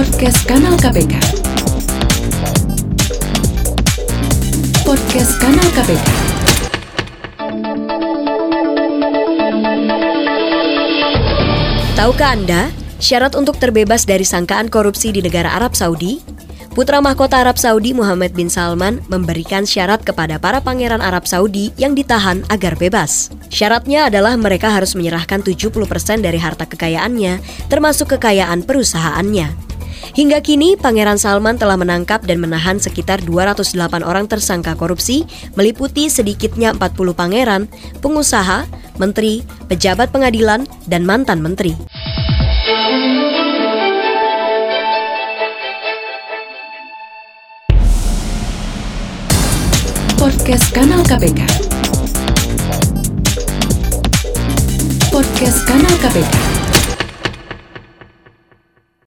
Podcast Kanal KPK. Podcast Kanal KPK. Tahukah Anda, syarat untuk terbebas dari sangkaan korupsi di negara Arab Saudi? Putra mahkota Arab Saudi Muhammad bin Salman memberikan syarat kepada para pangeran Arab Saudi yang ditahan agar bebas. Syaratnya adalah mereka harus menyerahkan 70% dari harta kekayaannya, termasuk kekayaan perusahaannya. Hingga kini, Pangeran Salman telah menangkap dan menahan sekitar 208 orang tersangka korupsi, meliputi sedikitnya 40 pangeran, pengusaha, menteri, pejabat pengadilan, dan mantan menteri. Podcast Kanal KPK. Podcast Kanal KPK.